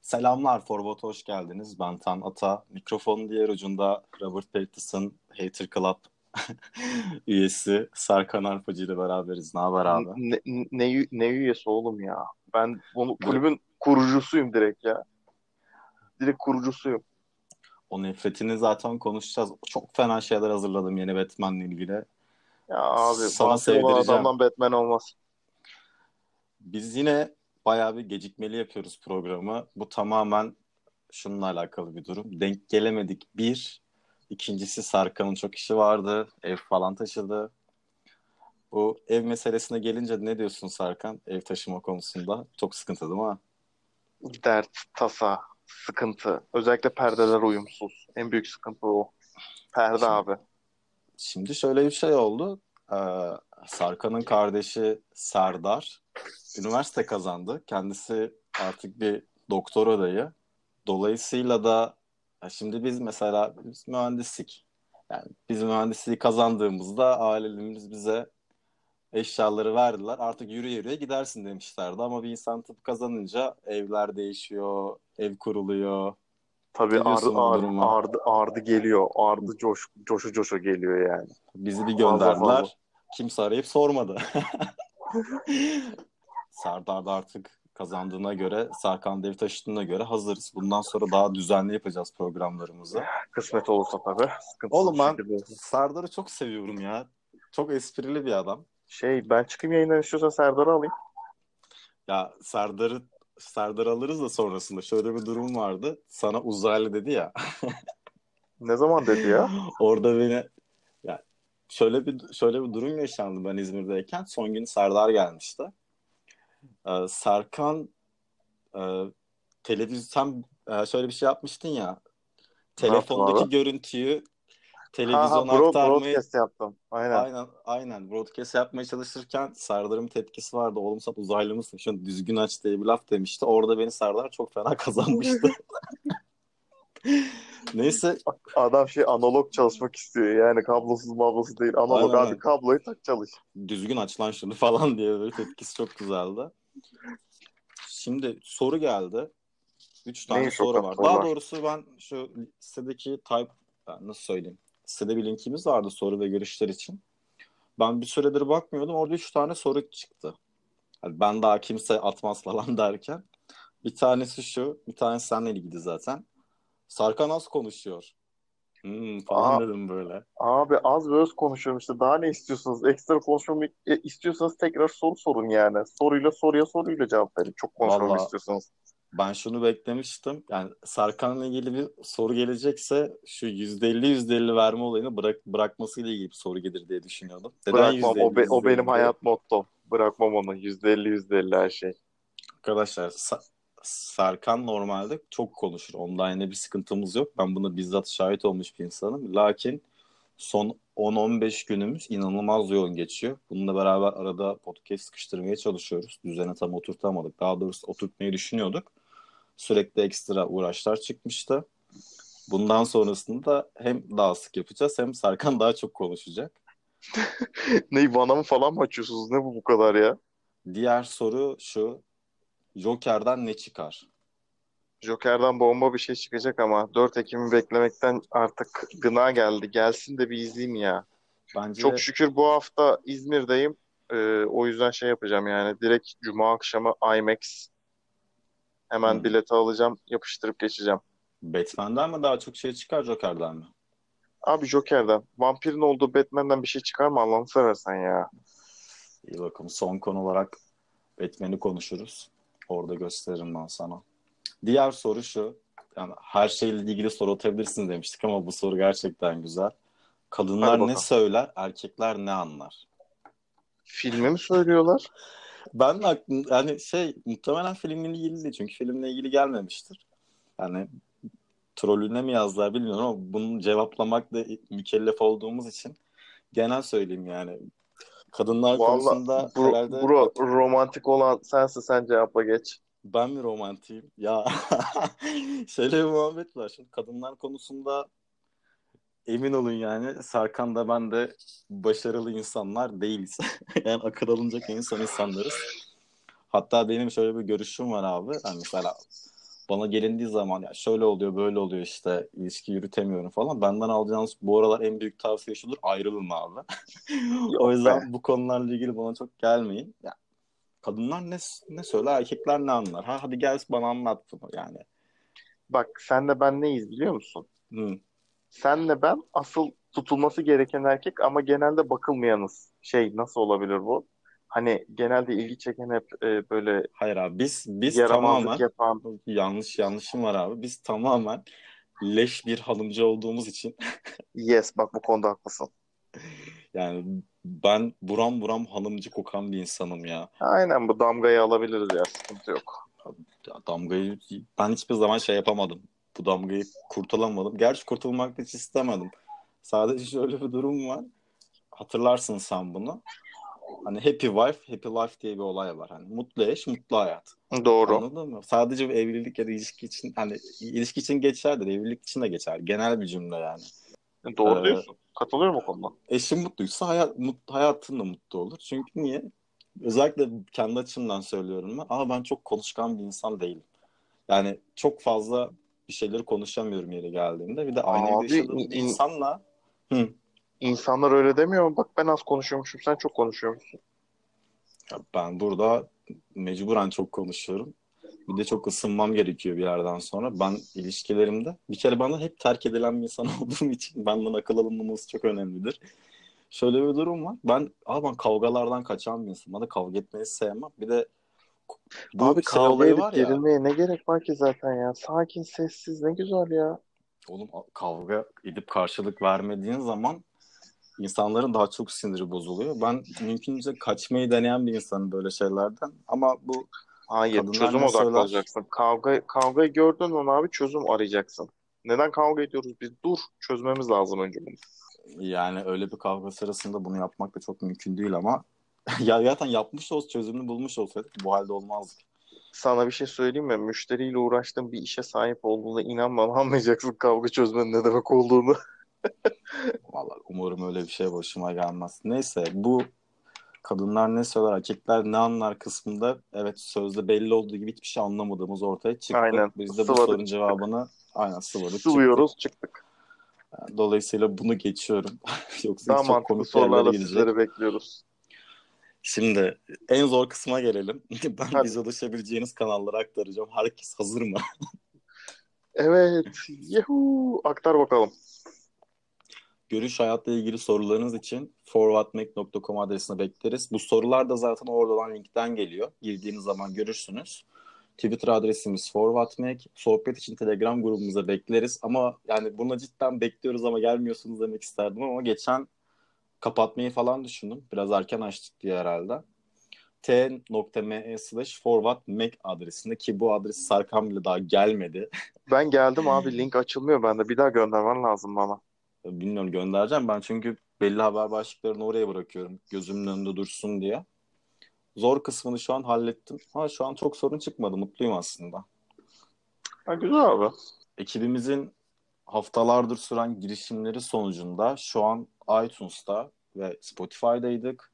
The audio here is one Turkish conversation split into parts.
Selamlar Forbot hoş geldiniz. Ben Tan Ata. Mikrofonun diğer ucunda Robert Pattinson Hater Club üyesi Serkan Arpacı ile beraberiz. Ne haber abi? Ne, ne, ne üyesi oğlum ya? Ben bunu kulübün kurucusuyum direkt ya. Direkt kurucusuyum. O nefretini zaten konuşacağız. Çok fena şeyler hazırladım yeni Batman'le ilgili. Ya abi Sana sevdireceğim. adamdan Batman olmaz. Biz yine bayağı bir gecikmeli yapıyoruz programı. Bu tamamen şununla alakalı bir durum. Denk gelemedik bir. İkincisi Sarkan'ın çok işi vardı. Ev falan taşıdı. Bu ev meselesine gelince ne diyorsun Sarkan? Ev taşıma konusunda. Çok sıkıntı değil mi? Dert, tasa, sıkıntı. Özellikle perdeler uyumsuz. En büyük sıkıntı o. Perde Şimdi- abi. Şimdi şöyle bir şey oldu. Ee, Sarkan'ın kardeşi Serdar üniversite kazandı. Kendisi artık bir doktor adayı. Dolayısıyla da şimdi biz mesela biz mühendislik. Yani biz mühendisliği kazandığımızda ailelerimiz bize eşyaları verdiler. Artık yürü yürüye gidersin demişlerdi ama bir insan tıp kazanınca evler değişiyor, ev kuruluyor. Tabii ardı, ardı, ardı, ardı geliyor. Ardı coş, coşu coşu geliyor yani. Bizi bir gönderdiler. Kimse arayıp sormadı. Serdar da artık kazandığına göre, Serkan Dev taşıdığına göre hazırız. Bundan sonra daha düzenli yapacağız programlarımızı. Kısmet olursa tabii. Sıkıntısız Oğlum ben. Serdar'ı çok seviyorum ya. Çok esprili bir adam. Şey ben çıkayım yayından istiyorsan Serdar'ı alayım. Ya Serdar'ı Serdar alırız da sonrasında şöyle bir durum vardı. Sana uzaylı dedi ya. Ne zaman dedi ya? Orada beni ya şöyle bir şöyle bir durum yaşandı ben İzmir'deyken. Son gün Serdar gelmişti. Ee, Serkan e, televizyon sen e, şöyle bir şey yapmıştın ya. Telefondaki abi? Görüntüyü Ha, ha, bro, aktarmayı broadcast yaptım. Aynen. aynen aynen broadcast yapmaya çalışırken Serdar'ın tepkisi vardı. Oğlum sen uzaylı mısın? Şunu düzgün aç diye bir laf demişti. Orada beni Serdar çok fena kazanmıştı. Neyse Adam şey analog çalışmak istiyor yani kablosuz mablosuz değil analog Aynen, abi kabloyu tak çalış. düzgün aç lan şunu falan diye böyle tepkisi çok güzeldi. Şimdi soru geldi. Üç tane o soru var. Daha doğrusu ben şu sitedeki type nasıl söyleyeyim? Sitede bir linkimiz vardı soru ve görüşler için. Ben bir süredir bakmıyordum. Orada üç tane soru çıktı. Hani ben daha kimse atmaz falan derken. Bir tanesi şu. Bir tanesi seninle ilgili zaten. Sarkan az konuşuyor. Hmm, falan Aa. dedim böyle. Abi az ve öz konuşuyorum işte daha ne istiyorsunuz? Ekstra konuşmamı istiyorsanız tekrar soru sorun yani. Soruyla soruya soruyla cevap verin. Çok konuşmamı Vallahi- istiyorsanız. Ben şunu beklemiştim. Yani Sarkan'la ilgili bir soru gelecekse şu %50 %50 verme olayını bırak bırakmasıyla ilgili bir soru gelir diye düşünüyordum. Neden Bırakmam o, be- o %50, benim %50? hayat mottom. Bırakmam onu. Yüzde elli yüzde elli her şey. Arkadaşlar Sa- Sarkan normalde çok konuşur. Ondan yine bir sıkıntımız yok. Ben buna bizzat şahit olmuş bir insanım. Lakin son 10-15 günümüz inanılmaz yoğun geçiyor. Bununla beraber arada podcast sıkıştırmaya çalışıyoruz. Düzene tam oturtamadık. Daha doğrusu oturtmayı düşünüyorduk. Sürekli ekstra uğraşlar çıkmıştı. Bundan sonrasında hem daha sık yapacağız hem Sarkan daha çok konuşacak. Ne bana mı falan mı açıyorsunuz? Ne bu bu kadar ya? Diğer soru şu. Joker'den ne çıkar? Joker'dan bomba bir şey çıkacak ama 4 Ekim'i beklemekten artık gına geldi. Gelsin de bir izleyeyim ya. Bence Çok şükür bu hafta İzmir'deyim. Ee, o yüzden şey yapacağım yani direkt Cuma akşamı IMAX hemen Hmm. bileti alacağım, yapıştırıp geçeceğim. Batman'den mi daha çok şey çıkar Joker'den mi? Abi Joker'den, vampirin olduğu Batman'den bir şey çıkar mı Allah'ını seversen ya. İyi bakalım. Son konu olarak Batman'i konuşuruz. Orada gösteririm ben sana. Diğer soru şu. Yani her şeyle ilgili soru atabilirsiniz demiştik ama bu soru gerçekten güzel. Kadınlar ne söyler, erkekler ne anlar? Filmi mi söylüyorlar? Ben de aklım, yani şey muhtemelen filmle ilgili değil çünkü filmle ilgili gelmemiştir. Yani trollüne mi yazdılar bilmiyorum ama bunu cevaplamakla mükellef olduğumuz için genel söyleyeyim yani. Kadınlar konusunda Vallahi bro, herhalde bro, romantik olan sensin sen cevapla geç. ben mi romantiyim? Ya şöyle bir muhabbet var. Şimdi kadınlar konusunda emin olun yani Serkan da ben de başarılı insanlar değiliz. yani akıl alınacak en son insanlarız. Hatta benim şöyle bir görüşüm var abi. Yani mesela bana gelindiği zaman ya şöyle oluyor böyle oluyor işte ilişki yürütemiyorum falan. Benden alacağınız bu aralar en büyük tavsiye şudur ayrılın abi. o yüzden bu konularla ilgili bana çok gelmeyin. Ya, kadınlar ne ne söyler erkekler ne anlar? Ha, hadi gel bana anlat bunu yani. Bak senle ben neyiz biliyor musun? Hı. Senle ben asıl tutulması gereken erkek ama genelde bakılmayanız. Şey nasıl olabilir bu? Hani genelde ilgi çeken hep e, böyle Hayır abi biz biz tamamen yapan. yanlış yanlışım var abi. Biz tamamen leş bir hanımcı olduğumuz için Yes bak bu konuda haklısın. yani ben buram buram hanımcı kokan bir insanım ya. Aynen bu damgayı alabiliriz ya sıkıntı yok. Damgayı ben hiçbir zaman şey yapamadım. Bu damgayı kurtulamadım. Gerçi kurtulmak da hiç istemedim. Sadece şöyle bir durum var. Hatırlarsın sen bunu. Hani happy wife, happy life diye bir olay var. Hani mutlu eş, mutlu hayat. Doğru. Anladın mı? Sadece bir evlilik ya da ilişki için hani ilişki için geçer de evlilik için de geçer. Genel bir cümle yani. Doğru Ee, diyorsun. Katılıyorum o konuda. Eşin mutluysa hayat, mut, hayatın da mutlu olur. Çünkü niye? Özellikle kendi açımdan söylüyorum ben. Ama ben çok konuşkan bir insan değilim. Yani çok fazla bir şeyleri konuşamıyorum yeri geldiğinde. Bir de aynı Abi, yaşadığım in- insanla Hı. İnsanlar öyle demiyor mu? Bak ben az konuşuyormuşum, sen çok konuşuyormuşsun. Ya ben burada mecburen çok konuşuyorum. Bir de çok ısınmam gerekiyor bir yerden sonra. Ben ilişkilerimde bir kere bana hep terk edilen bir insan olduğum için benden akıl alınmaması çok önemlidir. Şöyle bir durum var. Ben abi ben kavgalardan kaçan bir insanım. De kavga etmeyi sevmem. Bir de bu Abi kavga var ya. gerilmeye ne gerek var ki zaten ya? Sakin, sessiz ne güzel ya. Oğlum kavga edip karşılık vermediğin zaman insanların daha çok siniri bozuluyor. Ben mümkünce kaçmayı deneyen bir insanım böyle şeylerden. Ama bu Hayır, çözüm söyler? olacaksın. Kavga, kavgayı gördün mü abi çözüm arayacaksın. Neden kavga ediyoruz biz? Dur, çözmemiz lazım önce bunu. yani öyle bir kavga sırasında bunu yapmak da çok mümkün değil ama ya zaten yapmış olsa çözümünü bulmuş olsaydık bu halde olmazdık. Sana bir şey söyleyeyim mi? Müşteriyle uğraştığın bir işe sahip olduğunda inan bana anlayacaksın kavga çözmenin ne demek olduğunu. Vallahi umarım öyle bir şey başıma gelmez. Neyse bu kadınlar ne söyler erkekler ne anlar kısmında evet sözde belli olduğu gibi hiçbir şey anlamadığımız ortaya çıktı. Aynen. Biz de bu Sıvadık sorunun çıktık. cevabını aynen sıvadık çıktık. Sıvıyoruz, çıktık. Dolayısıyla bunu geçiyorum. Yoksa Daha çok komik sorularla sizleri bekliyoruz. Şimdi en zor kısma gelelim. Ben Hadi. bize ulaşabileceğiniz kanalları aktaracağım. Herkes hazır mı? Evet, yuhu, aktar bakalım. Görüş hayatla ilgili sorularınız için forwardmac.com adresine bekleriz. Bu sorular da zaten oradan linkten geliyor. Girdiğiniz zaman görürsünüz. Twitter adresimiz forwardmac. Sohbet için Telegram grubumuza bekleriz. Ama yani buna cidden bekliyoruz ama gelmiyorsunuz demek isterdim ama geçen kapatmayı falan düşündüm. Biraz erken açtık diye herhalde. t.me slash forwardmac adresinde ki bu adres Serkan bile daha gelmedi. Ben geldim abi link açılmıyor bende. Bir daha göndermen lazım bana. Bilmiyorum göndereceğim ben çünkü belli haber başlıklarını oraya bırakıyorum. Gözümün önünde dursun diye. Zor kısmını şu an hallettim. Ha şu an çok sorun çıkmadı. Mutluyum aslında. Ha, güzel abi. Ekibimizin haftalardır süren girişimleri sonucunda şu an iTunes'ta ve Spotify'daydık.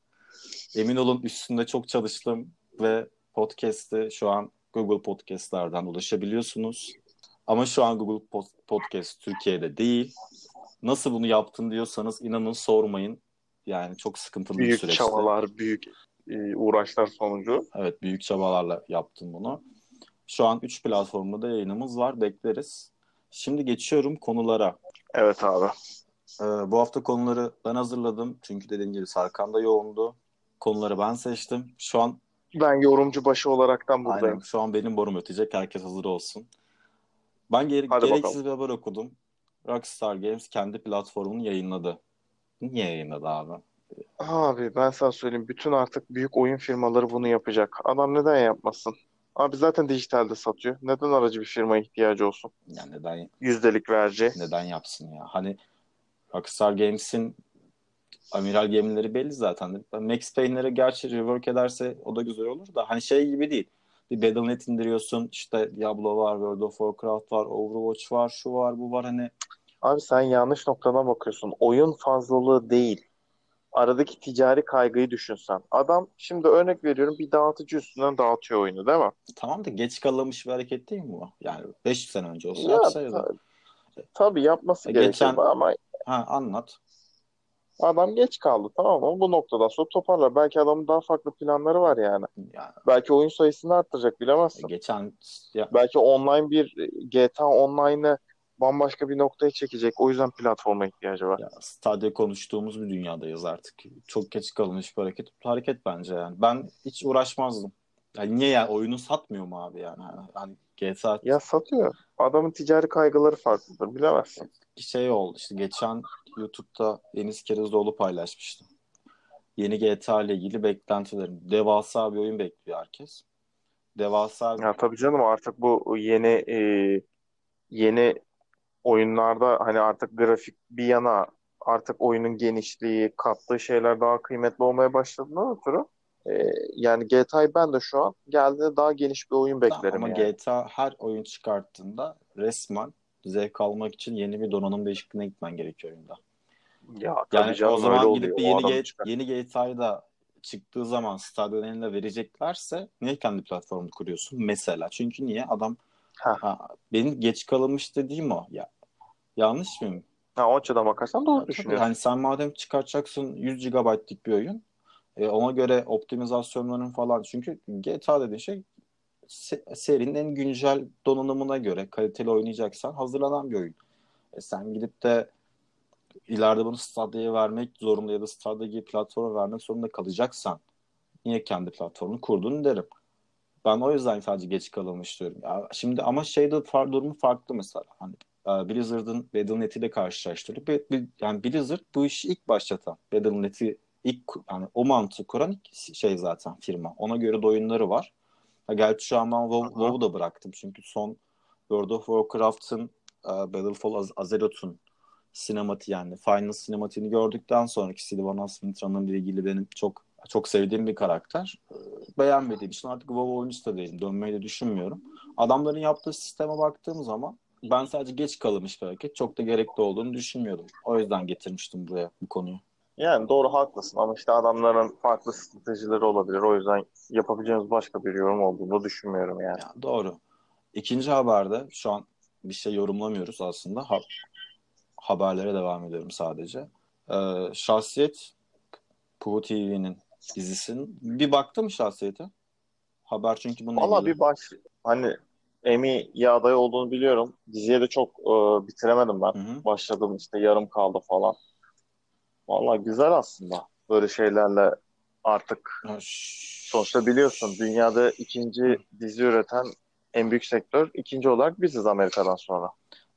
Emin olun üstünde çok çalıştım ve podcast'i şu an Google Podcast'lerden ulaşabiliyorsunuz. Ama şu an Google Pod- Podcast Türkiye'de değil. Nasıl bunu yaptın diyorsanız inanın sormayın. Yani çok sıkıntılı bir Büyük süreçti. çabalar, büyük e, uğraşlar sonucu. Evet büyük çabalarla yaptım bunu. Şu an 3 platformda da yayınımız var. Bekleriz. Şimdi geçiyorum konulara. Evet abi. Ee, bu hafta konuları ben hazırladım. Çünkü dediğim gibi Serkan da yoğundu. Konuları ben seçtim. Şu an Ben yorumcu başı olaraktan buradayım. aynen şu an benim borum ötecek. Herkes hazır olsun. Ben gere- Hadi gereksiz bir haber okudum. Rockstar Games kendi platformunu yayınladı. Niye yayınladı abi? Abi ben sana söyleyeyim. Bütün artık büyük oyun firmaları bunu yapacak. Adam neden yapmasın? Abi zaten dijitalde satıyor. Neden aracı bir firmaya ihtiyacı olsun? Yani neden Yüzdelik verici. neden yapsın ya? Hani Rockstar Games'in amiral gemileri belli zaten. Max Payne'lere gerçi rework ederse o da güzel olur da hani şey gibi değil. Bir Battle.net indiriyorsun işte Diablo var, World of Warcraft var, Overwatch var, şu var, bu var hani Abi sen yanlış noktadan bakıyorsun. Oyun fazlalığı değil. Aradaki ticari kaygıyı düşünsen. Adam şimdi örnek veriyorum bir dağıtıcı üstünden dağıtıyor oyunu değil mi? Tamam da geç kalınmış bir hareket değil mi bu? Yani 5 sene önce olsa Ya yapsaydı. ta- tabii yapması E, gerekir geçen- ama Ha anlat. adam geç kaldı tamam mı? Bu noktadan sonra toparlar. Belki adamın daha farklı planları var yani. Yani Belki oyun sayısını arttıracak bilemezsin. geçen ya, Belki online bir GTA Online'ı bambaşka bir noktaya çekecek. O yüzden platforma ihtiyacı var. ya Stadia konuştuğumuz bir dünyadayız artık. Çok geç kalınmış bir hareket. Hareket bence yani. Ben hiç uğraşmazdım. Yani niye yani oyunu satmıyor mu abi yani? Hani GTA Ya satıyor. Adamın ticari kaygıları farklıdır. Bilemezsin. Şey oldu işte geçen YouTube'da Enis Kerizoğlu paylaşmıştı. Yeni GTA ile ilgili beklentilerim. Devasa bir oyun bekliyor herkes. Devasa bir Ya tabii canım artık bu yeni e, yeni oyunlarda hani artık grafik bir yana artık oyunun genişliği, kattığı şeyler daha kıymetli olmaya başladığından ötürü e, yani GTA'yı ben de şu an geldiğinde daha geniş bir oyun beklerim ama yani. GTA her oyun çıkarttığında resmen zevk almak için yeni bir donanım değişikliğine gitmen gerekiyor oyunda. Ya Yani canım o zaman gidip bir yeni, adamın G- çıkar- yeni GTA'yı da çıktığı zaman Stadia'nın eline vereceklerse niye kendi platformunu kuruyorsun? Mesela. Çünkü niye? Adam Ha. ha, benim geç kalınmış dediğim o. Ya, yanlış mıyım? Ha, o açıdan bakarsan doğru düşünüyorsun. hani sen madem çıkartacaksın 100 GB'lik bir oyun e, ona göre optimizasyonların falan çünkü GTA dediğin şey serinin en güncel donanımına göre kaliteli oynayacaksan hazırlanan bir oyun. E, sen gidip de ileride bunu Stadia'ya vermek zorunda ya da Stadia gibi platforma vermek zorunda kalacaksan niye kendi platformunu kurdun derim. Ben o yüzden sadece geç kalınmış diyorum. Ya şimdi ama şeyde far, durumu farklı mesela. Hani e, Blizzard'ın Battle.net'i ile bir- Yani Blizzard bu işi ilk başlatan. Battle.net'i ilk yani o mantığı kuran şey zaten firma. Ona göre de oyunları var. Ha, gerçi şu an ben WoW. WoW'u da bıraktım. Çünkü son World of Warcraft'ın e, Battlefall Az- Azeroth'un sinemati yani Final sinematiğini gördükten sonraki Sylvanas Mintra'nın ile ilgili benim çok çok sevdiğim bir karakter. Ee, Beğenmediğim için artık WoW oyuncusu da değilim. Dönmeyi de düşünmüyorum. Adamların yaptığı sisteme baktığım zaman ben sadece geç kalınmış bir hareket. Çok da gerekli olduğunu düşünmüyordum. O yüzden getirmiştim buraya bu konuyu. Yani doğru haklısın ama işte adamların farklı stratejileri olabilir. O yüzden yapabileceğimiz başka bir yorum olduğunu düşünmüyorum yani. Yani doğru. İkinci haberde şu an bir şey yorumlamıyoruz aslında. Ha- haberlere devam ediyorum sadece. Ee, şahsiyet Puhu TV'nin dizisinin bir baktım şahsiyete. Haber çünkü bununla Valla bir baş hani Emmy'ye aday olduğunu biliyorum. Diziye de çok e, bitiremedim ben. Hı hı. Başladım işte yarım kaldı falan. Valla güzel aslında böyle şeylerle artık sonuçta biliyorsun dünyada ikinci dizi üreten en büyük sektör ikinci olarak biziz Amerika'dan sonra.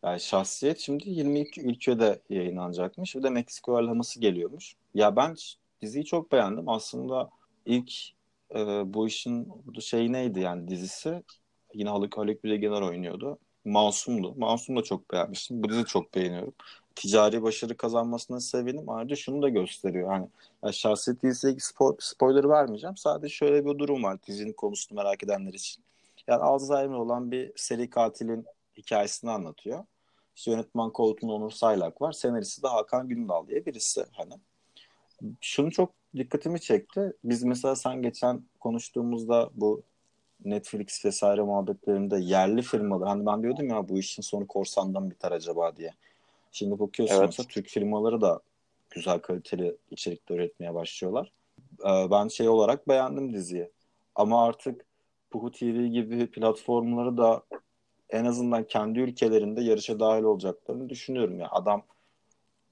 Yani şahsiyet şimdi 22 ülkede yayınlanacakmış. Bir de Meksiko alaması geliyormuş. Ya ben diziyi çok beğendim. Aslında ilk e, bu işin bu şey neydi yani dizisi yine Haluk, Haluk Bilginer oynuyordu. Masum'du. Masum da çok beğenmiştim. Bu dizi çok beğeniyorum. Ticari başarı kazanmasına sevindim. Ayrıca şunu da gösteriyor. Hani ya şahsiyet dizisiyle ilgili spo- spoiler vermeyeceğim. Sadece şöyle bir durum var dizinin konusunu merak edenler için. Yani Alzheimer olan bir seri katilin hikayesini anlatıyor. İşte yönetmen koltuğunda Onur Saylak var. Senaristi de Hakan Gündal diye birisi. Hani şunu çok dikkatimi çekti. Biz mesela sen geçen konuştuğumuzda bu Netflix vesaire muhabbetlerinde yerli firmalar hani ben diyordum ya bu işin sonu korsandan biter acaba diye. Şimdi bakıyorsun Evet. mesela Türk firmaları da güzel kaliteli içerikler üretmeye başlıyorlar. Ee, ben şey olarak beğendim diziyi. Ama artık Puhu TV gibi platformları da en azından kendi ülkelerinde yarışa dahil olacaklarını düşünüyorum ya. Adam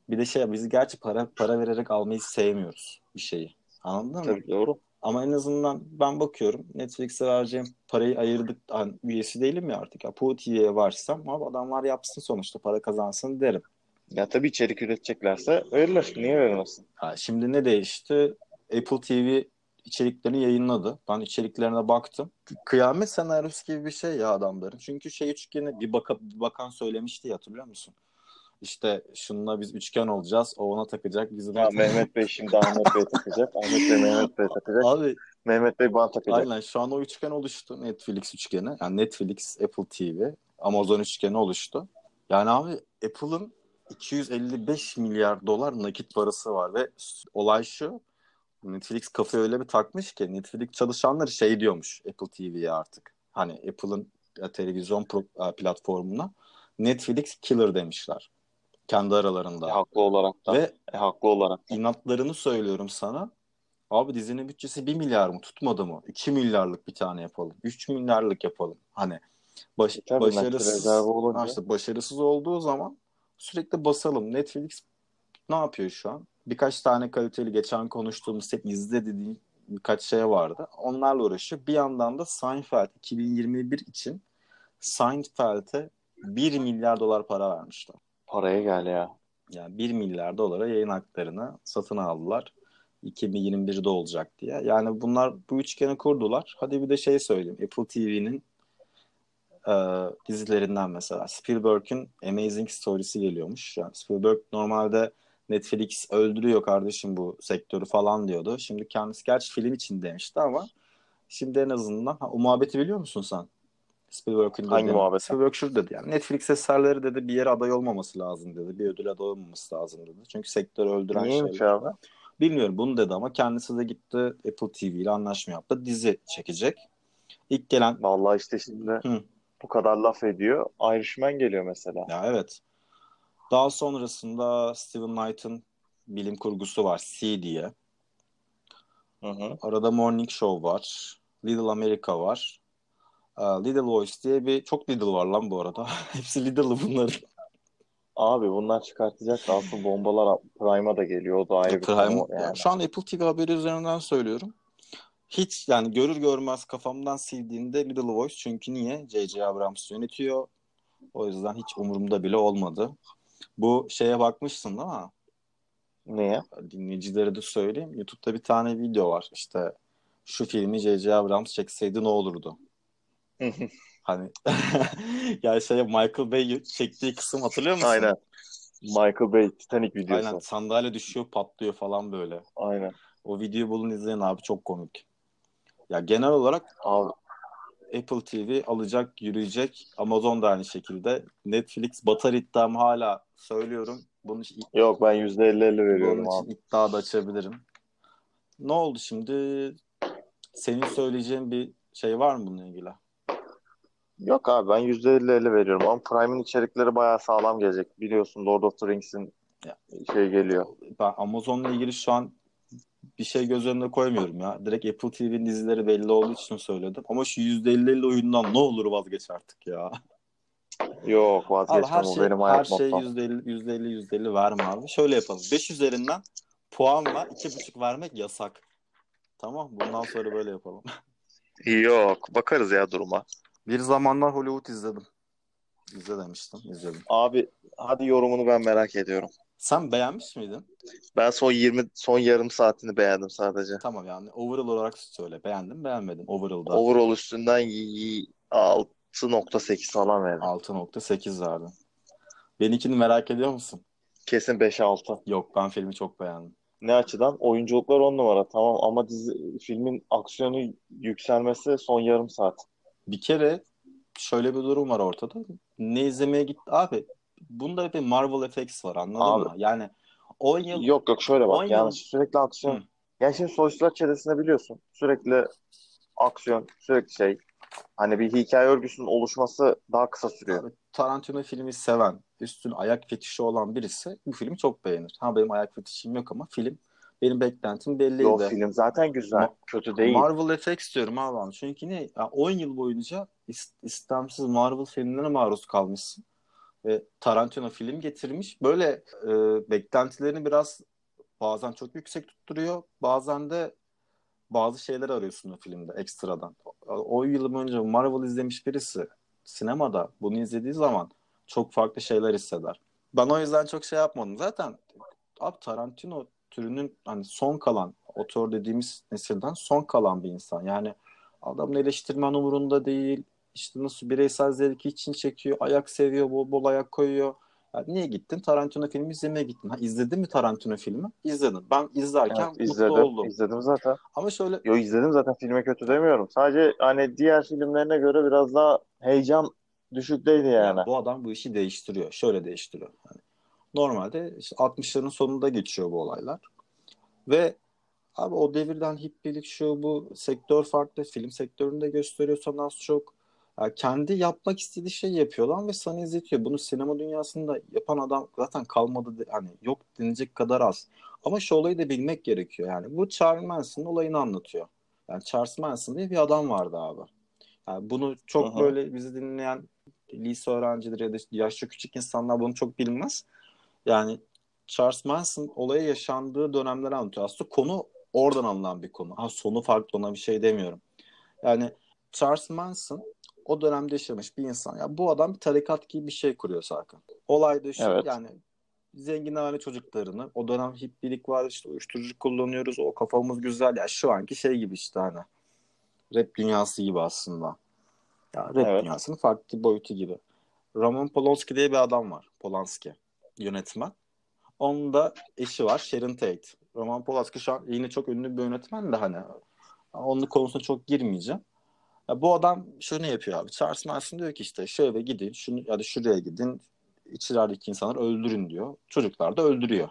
bir de şey biz gerçi para para vererek almayı sevmiyoruz bir şeyi. Anladın mı? Tabii doğru. Ama en azından ben bakıyorum Netflix'e vereceğim parayı ayırdık. Hani üyesi değilim ya artık. Ya, Puhu TV'ye varsam ama adamlar yapsın sonuçta para kazansın derim. Ya tabii içerik üreteceklerse verirler. Niye vermesin? Ha, şimdi ne değişti? Apple TV içeriklerini yayınladı. Ben içeriklerine baktım. Kıyamet senaryosu gibi bir şey ya adamların. Çünkü şey üçgeni bir, baka, bir bakan söylemişti ya, hatırlıyor musun? İşte şununla biz üçgen olacağız. O ona takacak. Biz Ya Mehmet Bey şimdi Ahmet Bey takacak. Ahmet Bey Mehmet Bey takacak. Abi Mehmet Bey bana takacak. aynen şu an o üçgen oluştu. Netflix üçgeni. Yani Netflix, Apple TV, Amazon üçgeni oluştu. Yani abi Apple'ın 255 milyar dolar nakit parası var ve olay şu Netflix kafayı öyle bir takmış ki Netflix çalışanları şey diyormuş Apple TV'ye artık. Hani Apple'ın e, televizyon pro- e, platformuna Netflix killer demişler. Kendi aralarında. E, haklı olarak da. Ve E, haklı olarak da. inatlarını söylüyorum sana. Abi dizinin bütçesi 1 milyar mı? Tutmadı mı? 2 milyarlık bir tane yapalım. 3 milyarlık yapalım. Hani baş, tabii başarısız, olunca. İşte başarısız olduğu zaman sürekli basalım. Netflix ne yapıyor şu an? Birkaç tane kaliteli geçen konuştuğumuz hep izle dediğim birkaç şey vardı. Onlarla uğraşıyor. Bir yandan da Seinfeld 2021 için Seinfeld'e 1 milyar dolar para vermişler. Paraya gel ya. Yani 1 milyar dolara yayın haklarını satın aldılar. 2021'de olacak diye. Yani bunlar bu üçgeni kurdular. Hadi bir de şey söyleyeyim. Apple TV'nin e, dizilerinden mesela Spielberg'in Amazing Stories'i geliyormuş. Yani Spielberg normalde Netflix öldürüyor kardeşim bu sektörü falan diyordu. Şimdi kendisi gerçi film için demişti ama şimdi en azından ha, o muhabbeti biliyor musun sen? Spielberg'in Hangi dediğini. muhabbet? Spielberg şunu dedi yani Netflix eserleri dedi bir yere aday olmaması lazım dedi. Bir ödüle aday olmaması lazım dedi. Çünkü sektörü öldüren Niyeymiş şeyler. abi? Bilmiyorum bunu dedi ama kendisi de gitti Apple TV ile anlaşma yaptı. Dizi çekecek. İlk gelen Vallahi işte şimdi Hı. Bu kadar laf ediyor. Irishman geliyor mesela. ya evet. Daha sonrasında Steven Knight'ın bilim kurgusu var C diye. Hı hı. Arada Morning Show var. Little America var. Ee, Little Voice diye bir çok Little var lan bu arada. Hepsi Little'lı bunların. Abi bunlar çıkartacak da asıl bombalar Prime'a da geliyor. O da ayrı bir konu yani. şu an Apple TV haberi üzerinden söylüyorum. Hiç yani görür görmez kafamdan sildiğinde Little Voice çünkü niye? J.J. Abrams yönetiyor. O yüzden hiç umurumda bile olmadı. Bu şeye bakmışsın değil mi? Niye? Dinleyicilere de söyleyeyim. YouTube'da bir tane video var. İşte şu filmi J.J. Abrams çekseydi ne olurdu? Hani yani şey Michael Bay çektiği kısım hatırlıyor musun? Aynen. Michael Bay Titanic videosu. Aynen sandalye düşüyor patlıyor falan böyle. Aynen. O videoyu bulun izleyin abi çok komik. Ya genel olarak Apple TV alacak, yürüyecek. Amazon da aynı şekilde. Netflix batar iddiamı hala söylüyorum. Bunun için, yok ben %50-50 veriyorum bunun için abi. iddia da açabilirim. Ne oldu şimdi? Senin söyleyeceğin bir şey var mı bununla ilgili? Yok abi ben %50-50 veriyorum ama Prime'in içerikleri bayağı sağlam gelecek. Biliyorsun Lord of the Rings'in Ya. şey geliyor. Ben Amazon'la ilgili şu an bir şey göz önüne koymuyorum ya. Direkt Apple TV'nin dizileri belli olduğu için söyledim. Ama şu %50-50 oyundan ne olur vazgeç artık ya. Yok Abi vazgeçmem her o şey benim her şey mottom. %50 %50 %50 verme abi. Şöyle yapalım. 5 üzerinden puanla 2,5 vermek yasak. Tamam Bundan sonra böyle yapalım. Yok bakarız ya duruma. Bir zamanlar Hollywood izledim. İzle demiştim. izledim. Abi hadi yorumunu ben merak ediyorum. Sen beğenmiş miydin? Ben son 20 son yarım saatini beğendim sadece. Tamam yani overall olarak söyle. Beğendim beğenmedim. Overall'da Overall üstünden y- 6.8 falan verdim. 6.8 verdim. Benimkini merak ediyor musun? Kesin 5-6. Yok ben filmi çok beğendim. Ne açıdan? Oyunculuklar 10 numara tamam ama dizi filmin aksiyonu yükselmesi son yarım saat. Bir kere şöyle bir durum var ortada. Ne izlemeye gitti abi? Bunda bir Marvel FX var anladın Abi. mı? Yani 10 yıl Yok yok şöyle bak yıl- yani sürekli aksiyon. Hı. Yani şimdi Soysuzlar Çetesi'nde biliyorsun sürekli aksiyon sürekli şey hani bir hikaye örgüsünün oluşması daha kısa sürüyor. Abi, Tarantino filmi seven, üstün ayak fetişi olan birisi bu filmi çok beğenir. Ha benim ayak fetişim yok ama film benim beklentim belliydi. Yo film zaten güzel. Ma- Kötü değil. Marvel FX diyorum abi. Çünkü ne? Ya 10 yıl boyunca is- istemsiz Marvel filmlerine maruz kalmışsın. Ve Tarantino film getirmiş. Böyle e, beklentilerini biraz bazen çok yüksek tutturuyor. Bazen de bazı şeyler arıyorsun o filmde ekstradan. O, yıl önce Marvel izlemiş birisi sinemada bunu izlediği zaman çok farklı şeyler hisseder. Ben o yüzden çok şey yapmadım. Zaten abi Tarantino türünün hani son kalan otor dediğimiz nesilden son kalan bir insan. Yani adamın eleştirmen umurunda değil. İşte nasıl bireysel zevki için çekiyor. Ayak seviyor. Bol bol ayak koyuyor. Ya niye gittin? Tarantino filmi izlemeye gittin. Ha, izledin mi Tarantino filmi? İzledim. Ben izlerken Evet, mutlu izledim. oldum. İzledim zaten. Ama şöyle Yo izledim zaten filme kötü demiyorum. Sadece hani diğer filmlerine göre biraz daha heyecan düşükteydi yani. Ya bu adam bu işi değiştiriyor. Şöyle değiştiriyor. Yani Normalde işte 60'ların sonunda geçiyor bu olaylar. Ve abi o devirden hippilik şu bu sektör farklı. Film sektöründe gösteriyorsan az çok. Kendi yapmak istediği şeyi yapıyor lan ve sana izletiyor. Bunu sinema dünyasında yapan adam zaten kalmadı. Hani yok denecek kadar az. Ama şu olayı da bilmek gerekiyor. Yani bu Charles Manson'ın olayını anlatıyor. Yani Charles Manson diye bir adam vardı abi. Yani bunu çok Aha. böyle bizi dinleyen lise öğrencileri ya da yaşça küçük insanlar bunu çok bilmez. Yani Charles Manson olayı yaşandığı dönemleri anlatıyor. Aslında konu oradan alınan bir konu. Ha sonu farklı ona bir şey demiyorum. Yani Charles Manson o dönemde yaşamış bir insan. Ya bu adam bir tarikat gibi bir şey kuruyor Sarkın. Olay da şu evet. yani zengin aile çocuklarını o dönem hippilik var işte uyuşturucu kullanıyoruz o kafamız güzel ya şu anki şey gibi işte hani rap dünyası gibi aslında. Ya rap evet. dünyasının farklı boyutu gibi. Roman Polanski diye bir adam var. Polanski yönetmen. Onun da eşi var Sharon Tate. Roman Polanski şu an yine çok ünlü bir yönetmen de hani onun konusuna çok girmeyeceğim. Ya bu adam şunu yapıyor abi. Charles Manson diyor ki işte şöyle gidin şunu ya da şuraya gidin içerideki insanları öldürün diyor. Çocuklar da öldürüyor.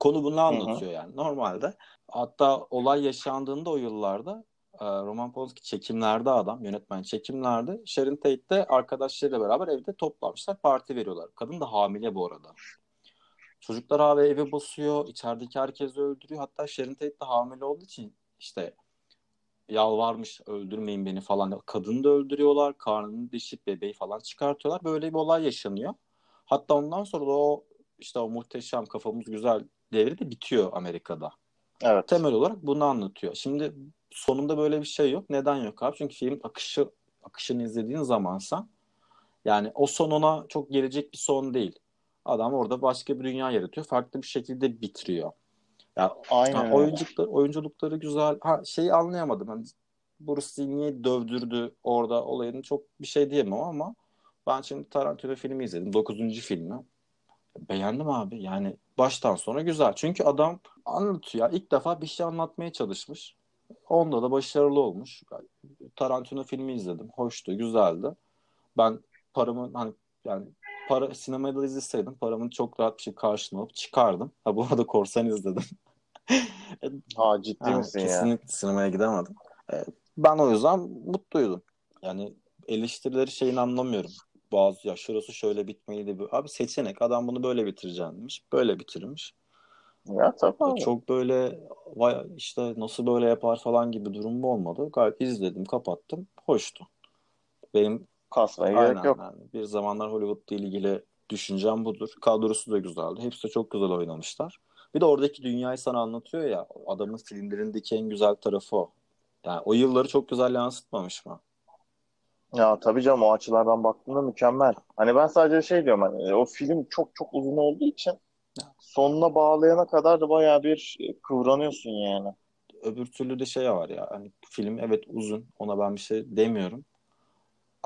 Konu bunu anlatıyor Hı-hı. yani. Normalde hatta olay yaşandığında o yıllarda e, Roman Polanski çekimlerde adam, yönetmen çekimlerde. Sharon Tate de arkadaşlarıyla beraber evde toplanmışlar, parti veriyorlar. Kadın da hamile bu arada. Çocuklar abi eve basıyor, içerideki herkesi öldürüyor. Hatta Sharon Tate de hamile olduğu için işte yalvarmış öldürmeyin beni falan. Kadını da öldürüyorlar, karnını deşip bebeği falan çıkartıyorlar. Böyle bir olay yaşanıyor. Hatta ondan sonra da o işte o muhteşem kafamız güzel devri de bitiyor Amerika'da. Evet. Temel olarak bunu anlatıyor. Şimdi sonunda böyle bir şey yok. Neden yok abi? Çünkü film akışı akışını izlediğin zaman sen yani o son ona çok gelecek bir son değil. Adam orada başka bir dünya yaratıyor. Farklı bir şekilde bitiriyor. Ya Aynen. Ha, oyunculukları, oyunculukları güzel. Ha şeyi anlayamadım. Hani Bruce Lee niye dövdürdü orada olayını çok bir şey diyemem ama ben şimdi Tarantino filmi izledim. Dokuzuncu filmi. Beğendim abi. Yani baştan sona güzel. Çünkü adam anlatıyor. İlk defa bir şey anlatmaya çalışmış. Onda da başarılı olmuş. Tarantino filmi izledim. Hoştu, güzeldi. Ben paramı hani yani para sinemada izleseydim paramın çok rahat bir şey karşılığını alıp çıkardım. Ha bu arada Korsan izledim. ha ciddi ha, misin kesinlikle ya? Sinemaya gidemedim. Ee, ben o yüzden mutluydum. Yani eleştirileri şeyini anlamıyorum. Bazı ya şurası şöyle bitmeliydi. Abi seçenek. Adam bunu böyle bitireceğimmiş. Böyle bitirmiş. Ya tabii. Çok böyle vay işte nasıl böyle yapar falan gibi durum olmadı. Gayet izledim, kapattım. Hoştu. Benim kasmaya gerek yok. Yani. Bir zamanlar Hollywood ile ilgili düşüncem budur. Kadrosu da güzeldi. Hepsi de çok güzel oynamışlar. Bir de oradaki dünyayı sana anlatıyor ya. Adamın filmlerindeki en güzel tarafı o. Yani o yılları çok güzel yansıtmamış mı? Ya tabii canım o açılardan baktığında mükemmel. Hani ben sadece şey diyorum hani o film çok çok uzun olduğu için sonuna bağlayana kadar da bayağı bir kıvranıyorsun yani. Öbür türlü de şey var ya hani film evet uzun ona ben bir şey demiyorum.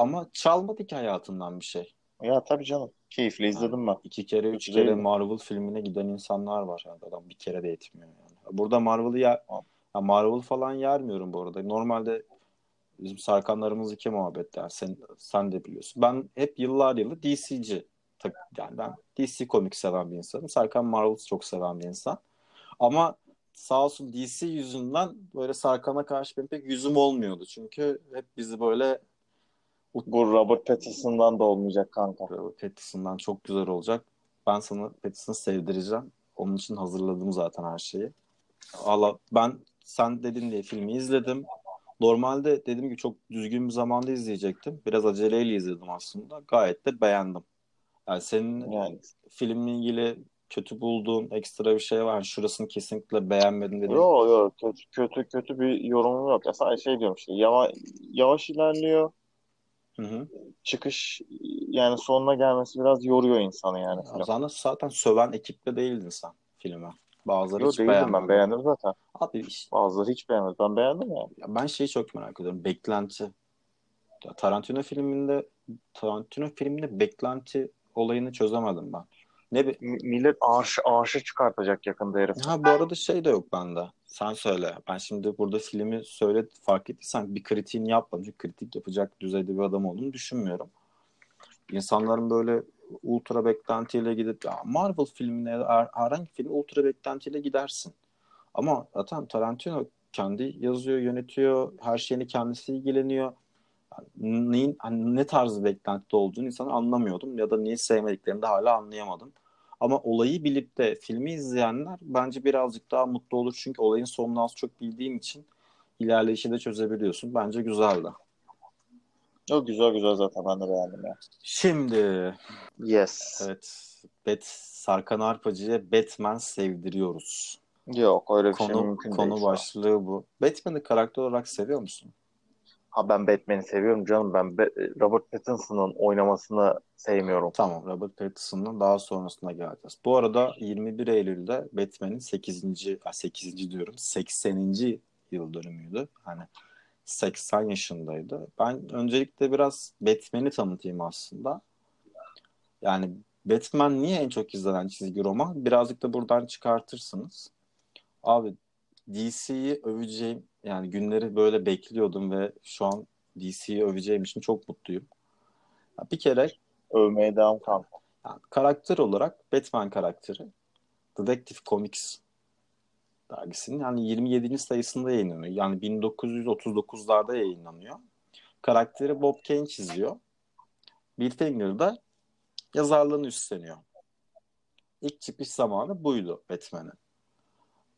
Ama çalmadı ki hayatından bir şey. Ya tabii canım. Keyifle izledim ben. İki kere, üç Hiç kere Marvel filmine giden insanlar var. Yani adam bir kere de yetmiyor yani. Burada Marvel'ı yer... Ya Marvel falan yermiyorum bu arada. Normalde bizim Sarkanlarımız iki muhabbet yani sen, sen de biliyorsun. Ben hep yıllar yılı DC'ci. Yani ben DC komik seven bir insanım. Sarkan Marvel çok seven bir insan. Ama sağ olsun DC yüzünden böyle Sarkan'a karşı benim pek yüzüm olmuyordu. Çünkü hep bizi böyle bu Robert Pattinson'dan da olmayacak kanka. Robert Pattinson'dan çok güzel olacak. Ben sana Pattinson'ı sevdireceğim. Onun için hazırladım zaten her şeyi. Allah ben sen dedin diye filmi izledim. Normalde dediğim gibi çok düzgün bir zamanda izleyecektim. Biraz aceleyle izledim aslında. Gayet de beğendim. Yani senin yani. filmle ilgili kötü bulduğun ekstra bir şey var. Şurasını kesinlikle beğenmedim dedim. Yok yok kötü, kötü kötü bir yorumum yok. Ya sadece şey diyorum işte yavaş, yavaş ilerliyor. Hı hı. Çıkış yani sonuna gelmesi biraz yoruyor insanı yani. Ya zaten, zaten söven ekiple değildin sen filme. Bazıları Yok, hiç beğenmedi. Ben beğendim zaten. Abi işte. Bazıları hiç beğenmedi. Ben beğendim yani. Ya ben şeyi çok merak ediyorum. Beklenti. Ya Tarantino filminde Tarantino filminde beklenti olayını çözemedim ben. Ne bir... Millet arş, arşı çıkartacak yakında herif. Ha bu arada şey de yok bende. Sen söyle. Ben şimdi burada filmi söyle fark ettiysen bir kritiğini yapmadım. Çünkü kritik yapacak düzeyde bir adam olduğunu düşünmüyorum. İnsanların böyle ultra beklentiyle gidip ya Marvel filmine herhangi film ultra beklentiyle gidersin. Ama zaten Tarantino kendi yazıyor, yönetiyor, her şeyini kendisi ilgileniyor. Neyin, hani ne tarz beklentide olduğunu insan anlamıyordum ya da niye sevmediklerini de hala anlayamadım. Ama olayı bilip de filmi izleyenler bence birazcık daha mutlu olur. Çünkü olayın sonunu az çok bildiğim için ilerleyişi de çözebiliyorsun. Bence güzeldi. Yok güzel güzel zaten ben de beğendim ya. Şimdi Yes. evet Bet Sarkan Arpacı'ya Batman sevdiriyoruz. Yok öyle bir şey Konu mümkün konu değil. an. başlığı bu. Batman'i karakter olarak seviyor musun? Ha ben Batman'i seviyorum canım. Ben Be- Robert Pattinson'ın oynamasını sevmiyorum. Tamam Robert Pattinson'ın daha sonrasına geleceğiz. Bu arada 21 Eylül'de Batman'in 8. 8. diyorum 80. yıl dönümüydü. Hani 80 yaşındaydı. Ben öncelikle biraz Batman'i tanıtayım aslında. Yani Batman niye en çok izlenen çizgi roman? Birazcık da buradan çıkartırsınız. Abi DC'yi öveceğim yani günleri böyle bekliyordum ve şu an DC'yi öveceğim için çok mutluyum. Bir kere Övmeye devam kan. yani karakter olarak Batman karakteri Detective Comics dergisinin yani 27. sayısında yayınlanıyor. Yani 1939'larda yayınlanıyor. Karakteri Bob Kane çiziyor. Bill Finger da yazarlığını üstleniyor. İlk çıkış zamanı buydu Batman'in.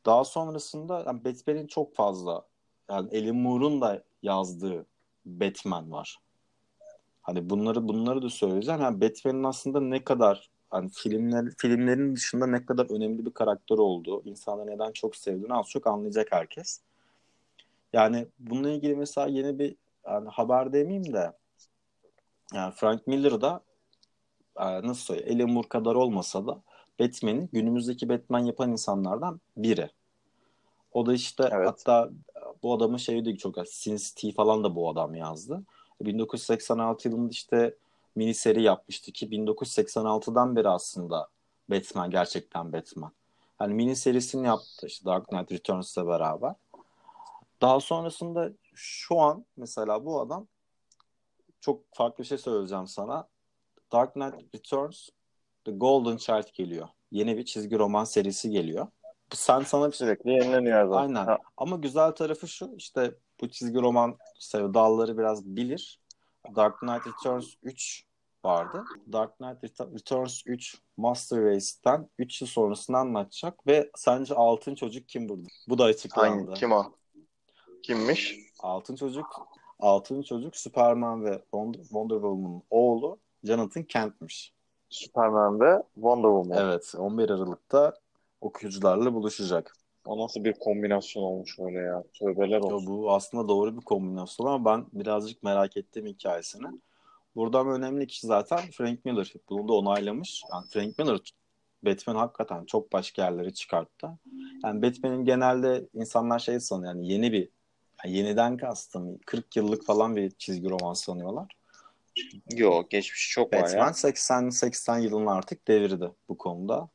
Daha sonrasında yani Batman'in çok fazla yani Alan Moore'un da yazdığı Batman var. Hani bunları bunları da söyleyeceğim. Yani Batman'in aslında ne kadar hani filmler filmlerin dışında ne kadar önemli bir karakter olduğu, insanlar neden çok sevdiğini az çok anlayacak herkes. Yani bununla ilgili mesela yeni bir yani haber demeyeyim de yani Frank Miller da e, nasıl söyleyeyim Alan Moore kadar olmasa da Batman'i günümüzdeki Batman yapan insanlardan biri. O da işte Evet. hatta bu adamın şeyi de çok Sin City falan da bu adam yazdı. 1986 yılında işte mini seri yapmıştı ki 1986'dan beri aslında Batman gerçekten Batman. Yani mini serisini yaptı işte Dark Knight Returns'la beraber. Daha sonrasında şu an mesela bu adam çok farklı bir şey söyleyeceğim sana. Dark Knight Returns The Golden Child geliyor. Yeni bir çizgi roman serisi geliyor. Sen sana Sürekli yenileniyor zaten. Aynen. Ha, Ama güzel tarafı şu işte bu çizgi roman sevdalıları biraz bilir. Dark Knight Returns 3 vardı. Dark Knight Ret- Returns 3 Master Race'ten 3 yıl sonrasını anlatacak ve sence altın çocuk kim burada? Bu da açıklandı. hangi, kim o? Kimmiş? Altın çocuk Altın çocuk Superman ve Wonder, Wonder Woman'ın oğlu Jonathan Kent'miş. Superman ve Wonder Woman. Evet 11 Aralık'ta okuyucularla buluşacak. O nasıl bir kombinasyon olmuş öyle ya. Tövbeler olsun. bu aslında doğru bir kombinasyon ama ben birazcık merak ettim hikayesini. Buradan önemli kişi zaten Frank Miller. Bunu da onaylamış. Yani Frank Miller Batman hakikaten çok başka yerlere çıkarttı. Yani Batman'in genelde insanlar şey sanıyor yani yeni bir yani yeniden kastım 40 yıllık falan bir çizgi roman sanıyorlar. Yok geçmiş çok var Batman ya. 80 80 yılın artık devirdi bu konuda.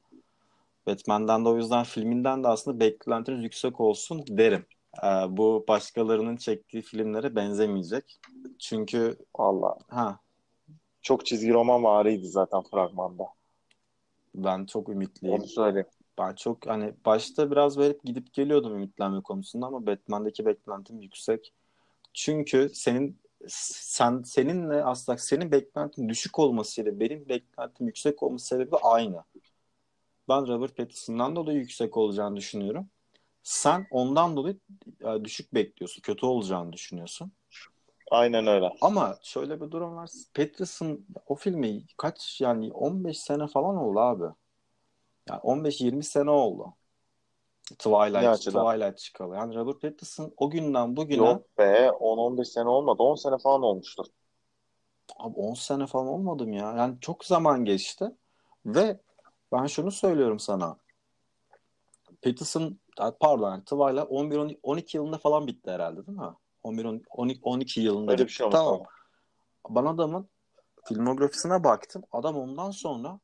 Batman'den de o yüzden filminden de aslında beklentiniz yüksek olsun derim. Ee, bu başkalarının çektiği filmlere benzemeyecek. Çünkü Valla. ha Çok çizgi roman variydi zaten fragmanda. ben çok ümitliyim. Onu söyleyeyim. Ben çok hani başta biraz böyle gidip geliyordum ümitlenme konusunda ama Batman'deki beklentim yüksek. Çünkü senin sen seninle aslında senin beklentin düşük olmasıyla benim beklentim yüksek olması sebebi aynı. Ben Robert Pattinson'dan dolayı yüksek olacağını düşünüyorum. Sen ondan dolayı e, düşük bekliyorsun. Kötü olacağını düşünüyorsun. Aynen öyle. Ama şöyle bir durum var. Pattinson o filmi kaç yani 15 sene falan oldu abi. Yani 15-20 sene oldu. Twilight, açıdan? Twilight çıkalı. Yani Robert Pattinson o günden bugüne Yok be 10-15 sene olmadı. 10 sene falan olmuştur. abi 10 sene falan olmadım ya. Yani çok zaman geçti. Ve ben şunu söylüyorum sana. Pattinson pardon yani Twilight 11 12 yılında falan bitti herhalde değil mi? 11 12, 12 yılında Öyle bir şey olmuş. Tamam. Ben adamın filmografisine baktım. Adam ondan sonra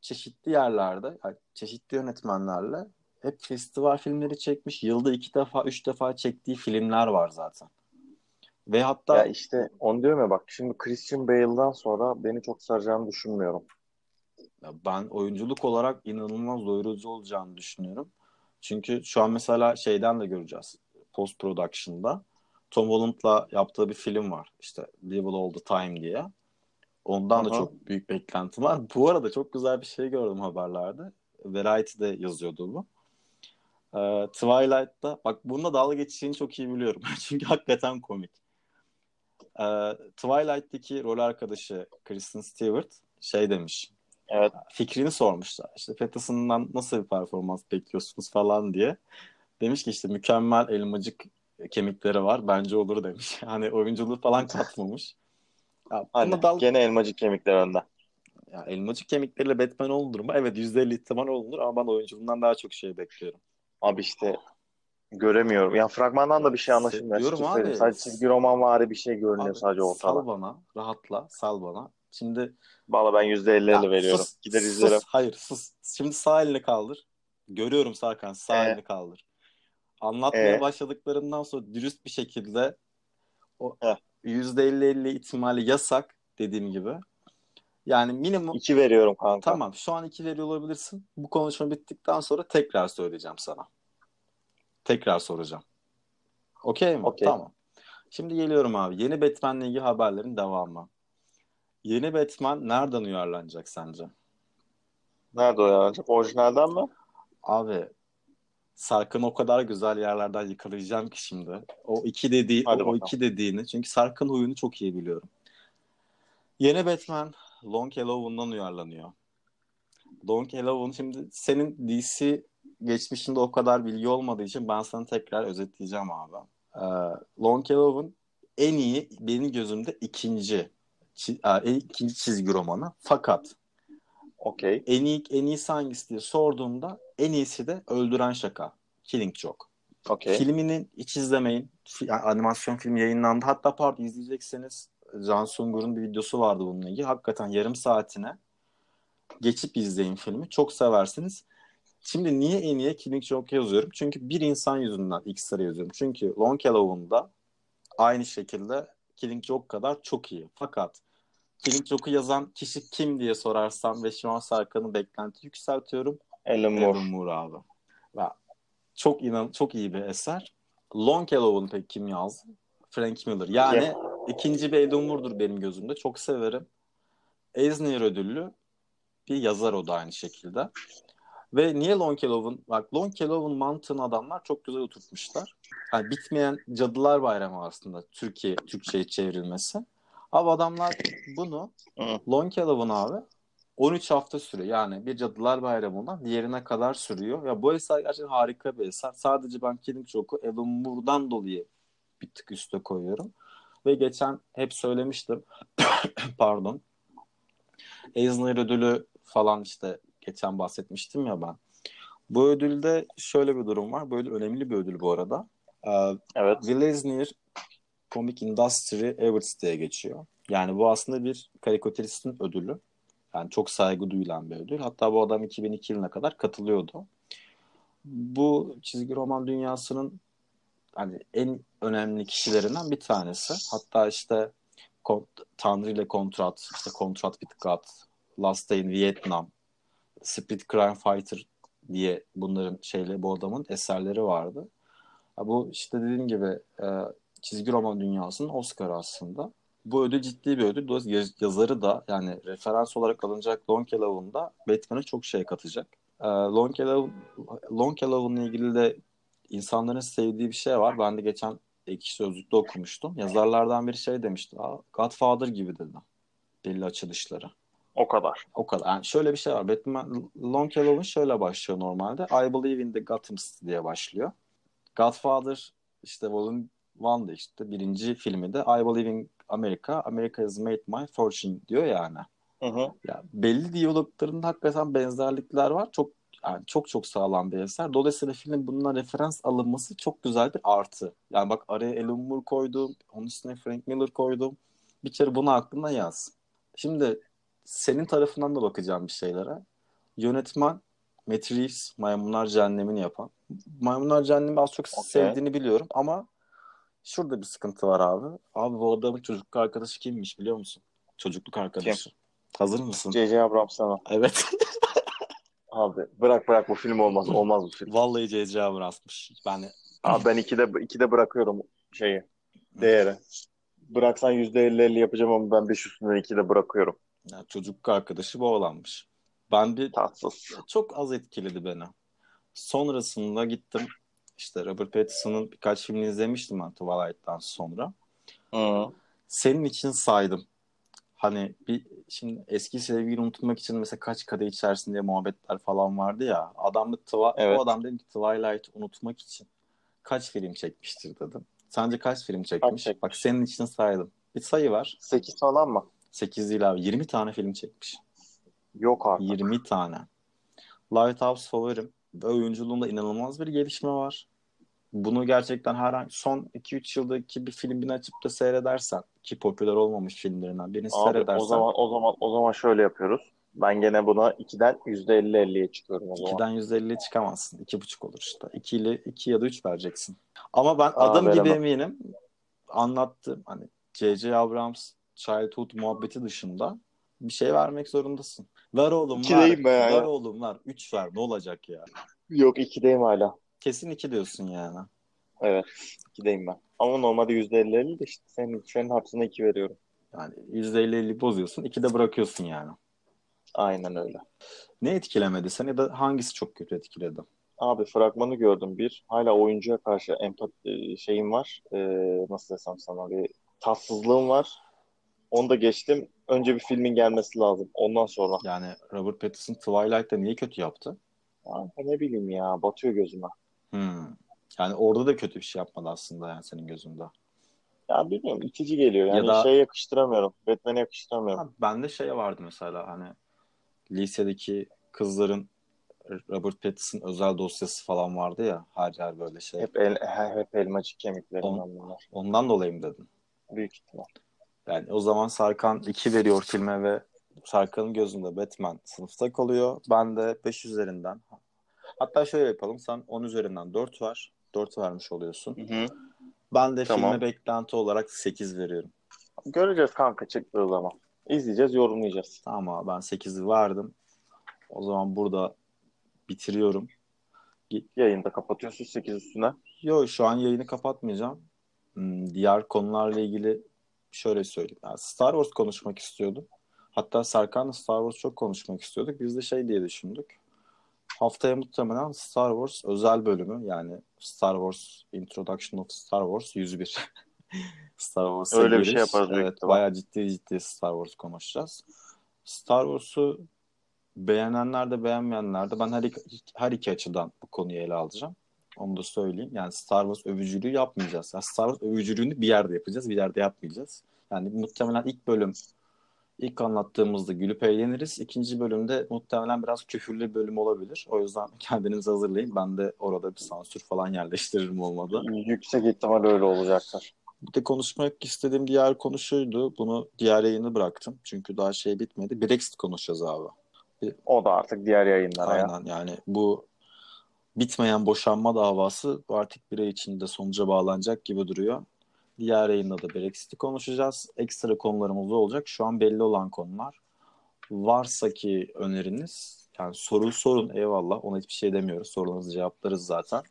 çeşitli yerlerde, yani çeşitli yönetmenlerle hep festival filmleri çekmiş. Yılda iki defa, üç defa çektiği filmler var zaten. Ve hatta Ya işte onu diyorum ya bak şimdi Christian Bale'dan sonra beni çok saracağını düşünmüyorum. Ben oyunculuk olarak inanılmaz doyurucu olacağını düşünüyorum. Çünkü şu an mesela şeyden de göreceğiz. Post production'da Tom Holland'la yaptığı bir film var. İşte Live All the Time diye. Ondan da Aha. çok büyük beklentim var. Bu arada çok güzel bir şey gördüm haberlerde. Variety'de yazıyordu bu. Ee, Twilight'ta bak bununla dalga geçeceğini çok iyi biliyorum. Çünkü hakikaten komik. Ee, Twilight'teki rol arkadaşı Kristen Stewart şey demiş. Evet. Fikrini sormuşlar. İşte Pattinson'dan nasıl bir performans bekliyorsunuz falan diye. Demiş ki işte mükemmel elmacık kemikleri var. Bence olur demiş. Hani oyunculuğu falan katmamış. Ya, Hani dal- gene elmacık kemikler önde. ya, elmacık kemikleriyle Batman olunur mu? Evet %50 ihtimal olunur ama ben oyunculuğundan daha çok şey bekliyorum. Abi işte göremiyorum. Ya fragmandan da bir şey anlaşılmıyor. Diyorum abi. Sadece çizgi roman vari bir şey görünüyor Abi, sadece ortada. Sal bana, rahatla, sal bana. Şimdi Valla ben %50 Ya, veriyorum. sus, Gider sus, izlerim. hayır sus. Şimdi sağ elini kaldır. Görüyorum Sarkan sağ Ee? elini kaldır. Anlatmaya Ee? başladıklarından sonra dürüst bir şekilde o Heh. %50-50 ihtimali yasak dediğim gibi. Yani minimum 2 veriyorum kanka. tamam şu an iki veriyor olabilirsin. Bu konuşma bittikten sonra tekrar söyleyeceğim sana. Tekrar soracağım. Okey mi? Okey. Tamam. Şimdi geliyorum abi. Yeni Batman'le ilgili haberlerin devamı. Yeni Batman nereden uyarlanacak sence? Nerede o yaranacak? Orijinalden mi? Abi Sarkın o kadar güzel yerlerden yakalayacağım ki şimdi. O iki dediği, Hadi o, o bakalım. iki dediğini. Çünkü Sarkın huyunu çok iyi biliyorum. Yeni Batman Long Halloween'dan uyarlanıyor. Long Halloween şimdi senin DC geçmişinde o kadar bilgi olmadığı için ben sana tekrar özetleyeceğim abi. Ee, Long Halloween en iyi benim gözümde ikinci çi- e, çizgi romanı. Fakat Okey. en iyi en iyisi hangisi diye sorduğumda en iyisi de Öldüren Şaka. Killing Joke. Okey. Filmini hiç izlemeyin. Animasyon film yayınlandı. Hatta pardon izleyecekseniz Can Sungur'un bir videosu vardı bununla ilgili. Hakikaten yarım saatine geçip izleyin filmi. Çok seversiniz. Şimdi niye en iyi Killing Joke yazıyorum? Çünkü bir insan yüzünden X'ları yazıyorum. Çünkü Long Halloween'da aynı şekilde Killing Joke kadar çok iyi. Fakat Killing Joke'u yazan kişi kim diye sorarsam ve an Sarkan'ın beklenti yükseltiyorum. Alan Moore. Alan Moore abi. Ve çok inan çok iyi bir eser. Long Halloween peki kim yazdı? Frank Miller. Yani ikinci bir Alan Moore'dur benim gözümde. Çok severim. Eisner ödüllü bir yazar o da aynı şekilde. Ve niye Halloween? Bak Halloween mantığını adamlar çok güzel oturtmuşlar. Yani bitmeyen Cadılar Bayramı aslında Türkiye Türkçe'ye çevrilmesi. Abi adamlar bunu Halloween abi 13 hafta sürüyor. Yani bir Cadılar Bayramı'ndan diğerine kadar sürüyor. Ya bu eser gerçekten harika bir eser. Sadece ben Killing Joke'u Alan Moore'dan dolayı bir tık üste koyuyorum. Ve geçen hep söylemiştim. Pardon. Eisner ödülü falan işte geçen bahsetmiştim ya ben. Bu ödülde şöyle bir durum var. Ödül önemli bir ödül bu arada. Ee, Evet. Will Eisner Comic Industry Awards diye geçiyor. Yani bu aslında bir karikatüristin ödülü. Yani çok saygı duyulan bir ödül. Hatta bu adam 2002 yılına kadar katılıyordu. Bu çizgi roman dünyasının hani en önemli kişilerinden bir tanesi. Hatta işte Tanrı ile Kontrat, işte Kontrat God, Last Day in Vietnam, Split Crime Fighter diye bunların şeyle bu adamın eserleri vardı. Bu işte dediğim gibi e, çizgi roman dünyasının Oscar aslında. Bu ödül ciddi bir ödül. Dolayısıyla yaz- yazarı da yani referans olarak alınacak Long Halloween'da Batman'e çok şey katacak. E, Long Halloween, Long Halloween'la ilgili de insanların sevdiği bir şey var. Ben de geçen ekşi sözlükte okumuştum. Yazarlardan biri şey demişti. "Aa, Godfather gibi dedi. Belli açılışları. O kadar. O kadar. Yani şöyle bir şey var. Batman Long Halloween şöyle başlıyor normalde. I Believe in the Gotham City diye başlıyor. Godfather işte Volume 1'da işte birinci filmi de I Believe in America, America has made my fortune diyor yani. Hı hı. Ya belli diyaloglarında hakikaten benzerlikler var. Çok yani çok çok sağlam bir eser. Dolayısıyla film bundan referans alınması çok güzel bir artı. Yani bak araya Alan Moore koydum. Onun üstüne Frank Miller koydum. Bir kere bunu aklına yaz. Şimdi senin tarafından da bakacağım bir şeylere. Yönetmen Matt Reeves Maymunlar Cehennemi'ni yapan. Maymunlar Cehennemi az çok Okey. sevdiğini biliyorum ama şurada bir sıkıntı var abi. Abi bu adamın çocukluk arkadaşı kimmiş biliyor musun? Çocukluk arkadaşı. Hazır mısın? J.J. Abrams'tan. Evet. Abi bırak bırak bu film olmaz. Olmaz bu film. Vallahi C.C. Abrams. Ben Abi ben ikide, ikide bırakıyorum şeyi. Değeri. Bıraksan %50-50 yapacağım ama ben 5 üstünden ikide bırakıyorum. Yani çocuk arkadaşı bu olanmış. Ben bir Tatsız. çok az etkiledi beni. Sonrasında gittim. İşte Robert Pattinson'ın birkaç filmini izlemiştim ben Twilight'tan sonra. Hı. Senin için saydım. Hani bir şimdi eski sevgili unutmak için mesela kaç kadeh içersin diye muhabbetler falan vardı ya. Adam da Twi- Evet. o adam dedim ki Twilight unutmak için kaç film çekmiştir dedim. Sence kaç film çekmiş? çekmiş? Bak senin için saydım. Bir sayı var. 8 falan mı? 8 değil abi. 20 tane film çekmiş. Yok artık. 20 tane. Lighthouse favorim. Ve oyunculuğunda inanılmaz bir gelişme var. Bunu gerçekten her son 2-3 yıldaki bir filmini açıp da seyredersen ki popüler olmamış filmlerinden birini Abi seyredersen o zaman o zaman o zaman şöyle yapıyoruz. Ben gene buna 2'den %50-50'ye çıkıyorum o zaman. 2'den %50'ye çıkamazsın. 2,5 olur işte. 2 ile 2 ya da 3 vereceksin. Ama ben Aa, adım gibi veremem. eminim. Anlattım. Hani J.J. Abrams Childhood muhabbeti dışında bir şey vermek zorundasın. Ver oğlum İki ver. deyim be ya. Ver oğlum ver. 3 ver. Ne olacak ya? Yok 2'deyim hala. Kesin 2 diyorsun yani. Evet 2'deyim ben. Ama normalde %50-50 de işte senin, senin hapsine 2 veriyorum. Yani %50-50 bozuyorsun. 2 de bırakıyorsun yani. Aynen öyle. Ne etkilemedi seni ya da hangisi çok kötü etkiledi? Abi fragmanı gördüm bir. Hala oyuncuya karşı empati şeyim var. Ee, nasıl desem sana bir tatsızlığım var. Onu da geçtim. Önce bir filmin gelmesi lazım. Ondan sonra. Yani Robert Pattinson Twilight'ta niye kötü yaptı? Kanka ne bileyim ya. Batıyor gözüme. Hmm. Yani orada da kötü bir şey yapmadı aslında yani senin gözünde. Ya bilmiyorum. itici geliyor. Yani Ya da- şey yakıştıramıyorum. Batman'e yakıştıramıyorum. Ha, bende şey vardı mesela hani lisedeki kızların Robert Pattinson özel dosyası falan vardı ya her yer böyle şey. Hep, el, he- hep elmacık kemiklerinden bunlar. Ondan dolayı mı dedin? Büyük ihtimal. Yani o zaman Sarkan 2 veriyor filme ve Sarkan'ın gözünde Batman sınıfta kalıyor. Ben de 5 üzerinden. Hatta şöyle yapalım. Sen 10 üzerinden 4 ver. 4 vermiş oluyorsun. Hı hı. Ben de Tamam. filme beklenti olarak 8 veriyorum. Göreceğiz kanka çıktığı zaman. İzleyeceğiz, yorumlayacağız. Tamam abi ben 8'i verdim. O zaman burada bitiriyorum. Yayında kapatıyorsun 8 üstüne. Yo şu an yayını kapatmayacağım. Hmm, Diğer konularla ilgili şöyle söyleyeyim. Yani Star Wars konuşmak istiyordum. Hatta Serkan'la Star Wars çok konuşmak istiyorduk. Biz de şey diye düşündük. Haftaya muhtemelen Star Wars özel bölümü yani Star Wars Introduction of Star Wars 101. Star Wars'a Öyle bir giriş. şey yaparız Evet, ihtimal. bayağı ciddi ciddi Star Wars konuşacağız. Star Wars'u beğenenler de beğenmeyenler de ben her iki, her iki açıdan bu konuyu ele alacağım. Onu da söyleyeyim. Yani Star Wars övücülüğü yapmayacağız. Yani Star Wars övücülüğünü bir yerde yapacağız, bir yerde yapmayacağız. Yani muhtemelen ilk bölüm ilk anlattığımızda gülüp eğleniriz. İkinci bölümde muhtemelen biraz küfürlü bölüm olabilir. O yüzden kendinizi hazırlayın. Ben de orada bir sansür falan yerleştiririm olmadı. Yüksek ihtimal öyle olacaktır. Bir de konuşmak istediğim diğer konu şuydu. Bunu diğer yayını bıraktım. Çünkü daha şey bitmedi. Brexit konuşacağız abi. O da artık diğer yayınlara ya. Aynen yani bu bitmeyen boşanma davası artık bir ay içinde sonuca bağlanacak gibi duruyor. Diğer yayında da Brexit'i konuşacağız. Ekstra konularımız da olacak. Şu an belli olan konular. Varsa ki öneriniz, yani soru sorun eyvallah. Ona hiçbir şey demiyoruz. Sorularınızı cevaplarız zaten.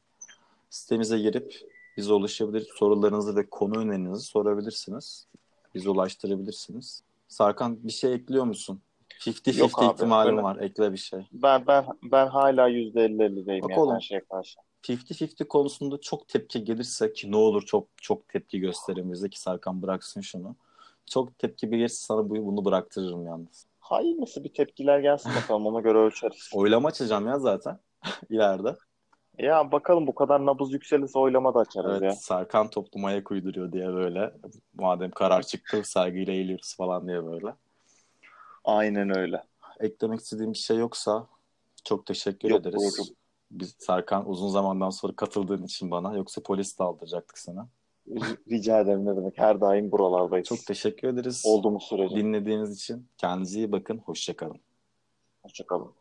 Sitemize girip bize ulaşabilir. Sorularınızı ve konu önerinizi sorabilirsiniz. Bize ulaştırabilirsiniz. Sarkan bir şey ekliyor musun? 50-50 Yok abi, ihtimalim var. Ekle bir şey. Ben ben ben hala %50-50'deyim Bak yani oğlum. her şeye karşı. 50-50 konusunda çok tepki gelirse ki ne olur çok çok tepki gösterin bize ki Sarkan bıraksın şunu. Çok tepki gelirse sana bu, bunu bıraktırırım yalnız. Hayırlısı bir tepkiler gelsin bakalım ona göre ölçeriz. Oylama açacağım ya zaten ileride. Ya bakalım bu kadar nabız yükselirse oylama da açarız Evet ya. Sarkan topluma ayak uyduruyor diye böyle. Madem karar çıktı saygıyla eğiliyoruz falan diye böyle. Aynen öyle. Eklemek istediğim bir şey yoksa çok teşekkür Yok, ederiz. buyurun. Biz Sarkan uzun zamandan sonra katıldığın için bana yoksa polis de aldıracaktık sana. Rica ederim ne demek. Her daim buralardayız. Çok teşekkür ederiz. Olduğumuz sürece. Dinlediğiniz için kendinize iyi bakın. Hoşçakalın. Hoşçakalın.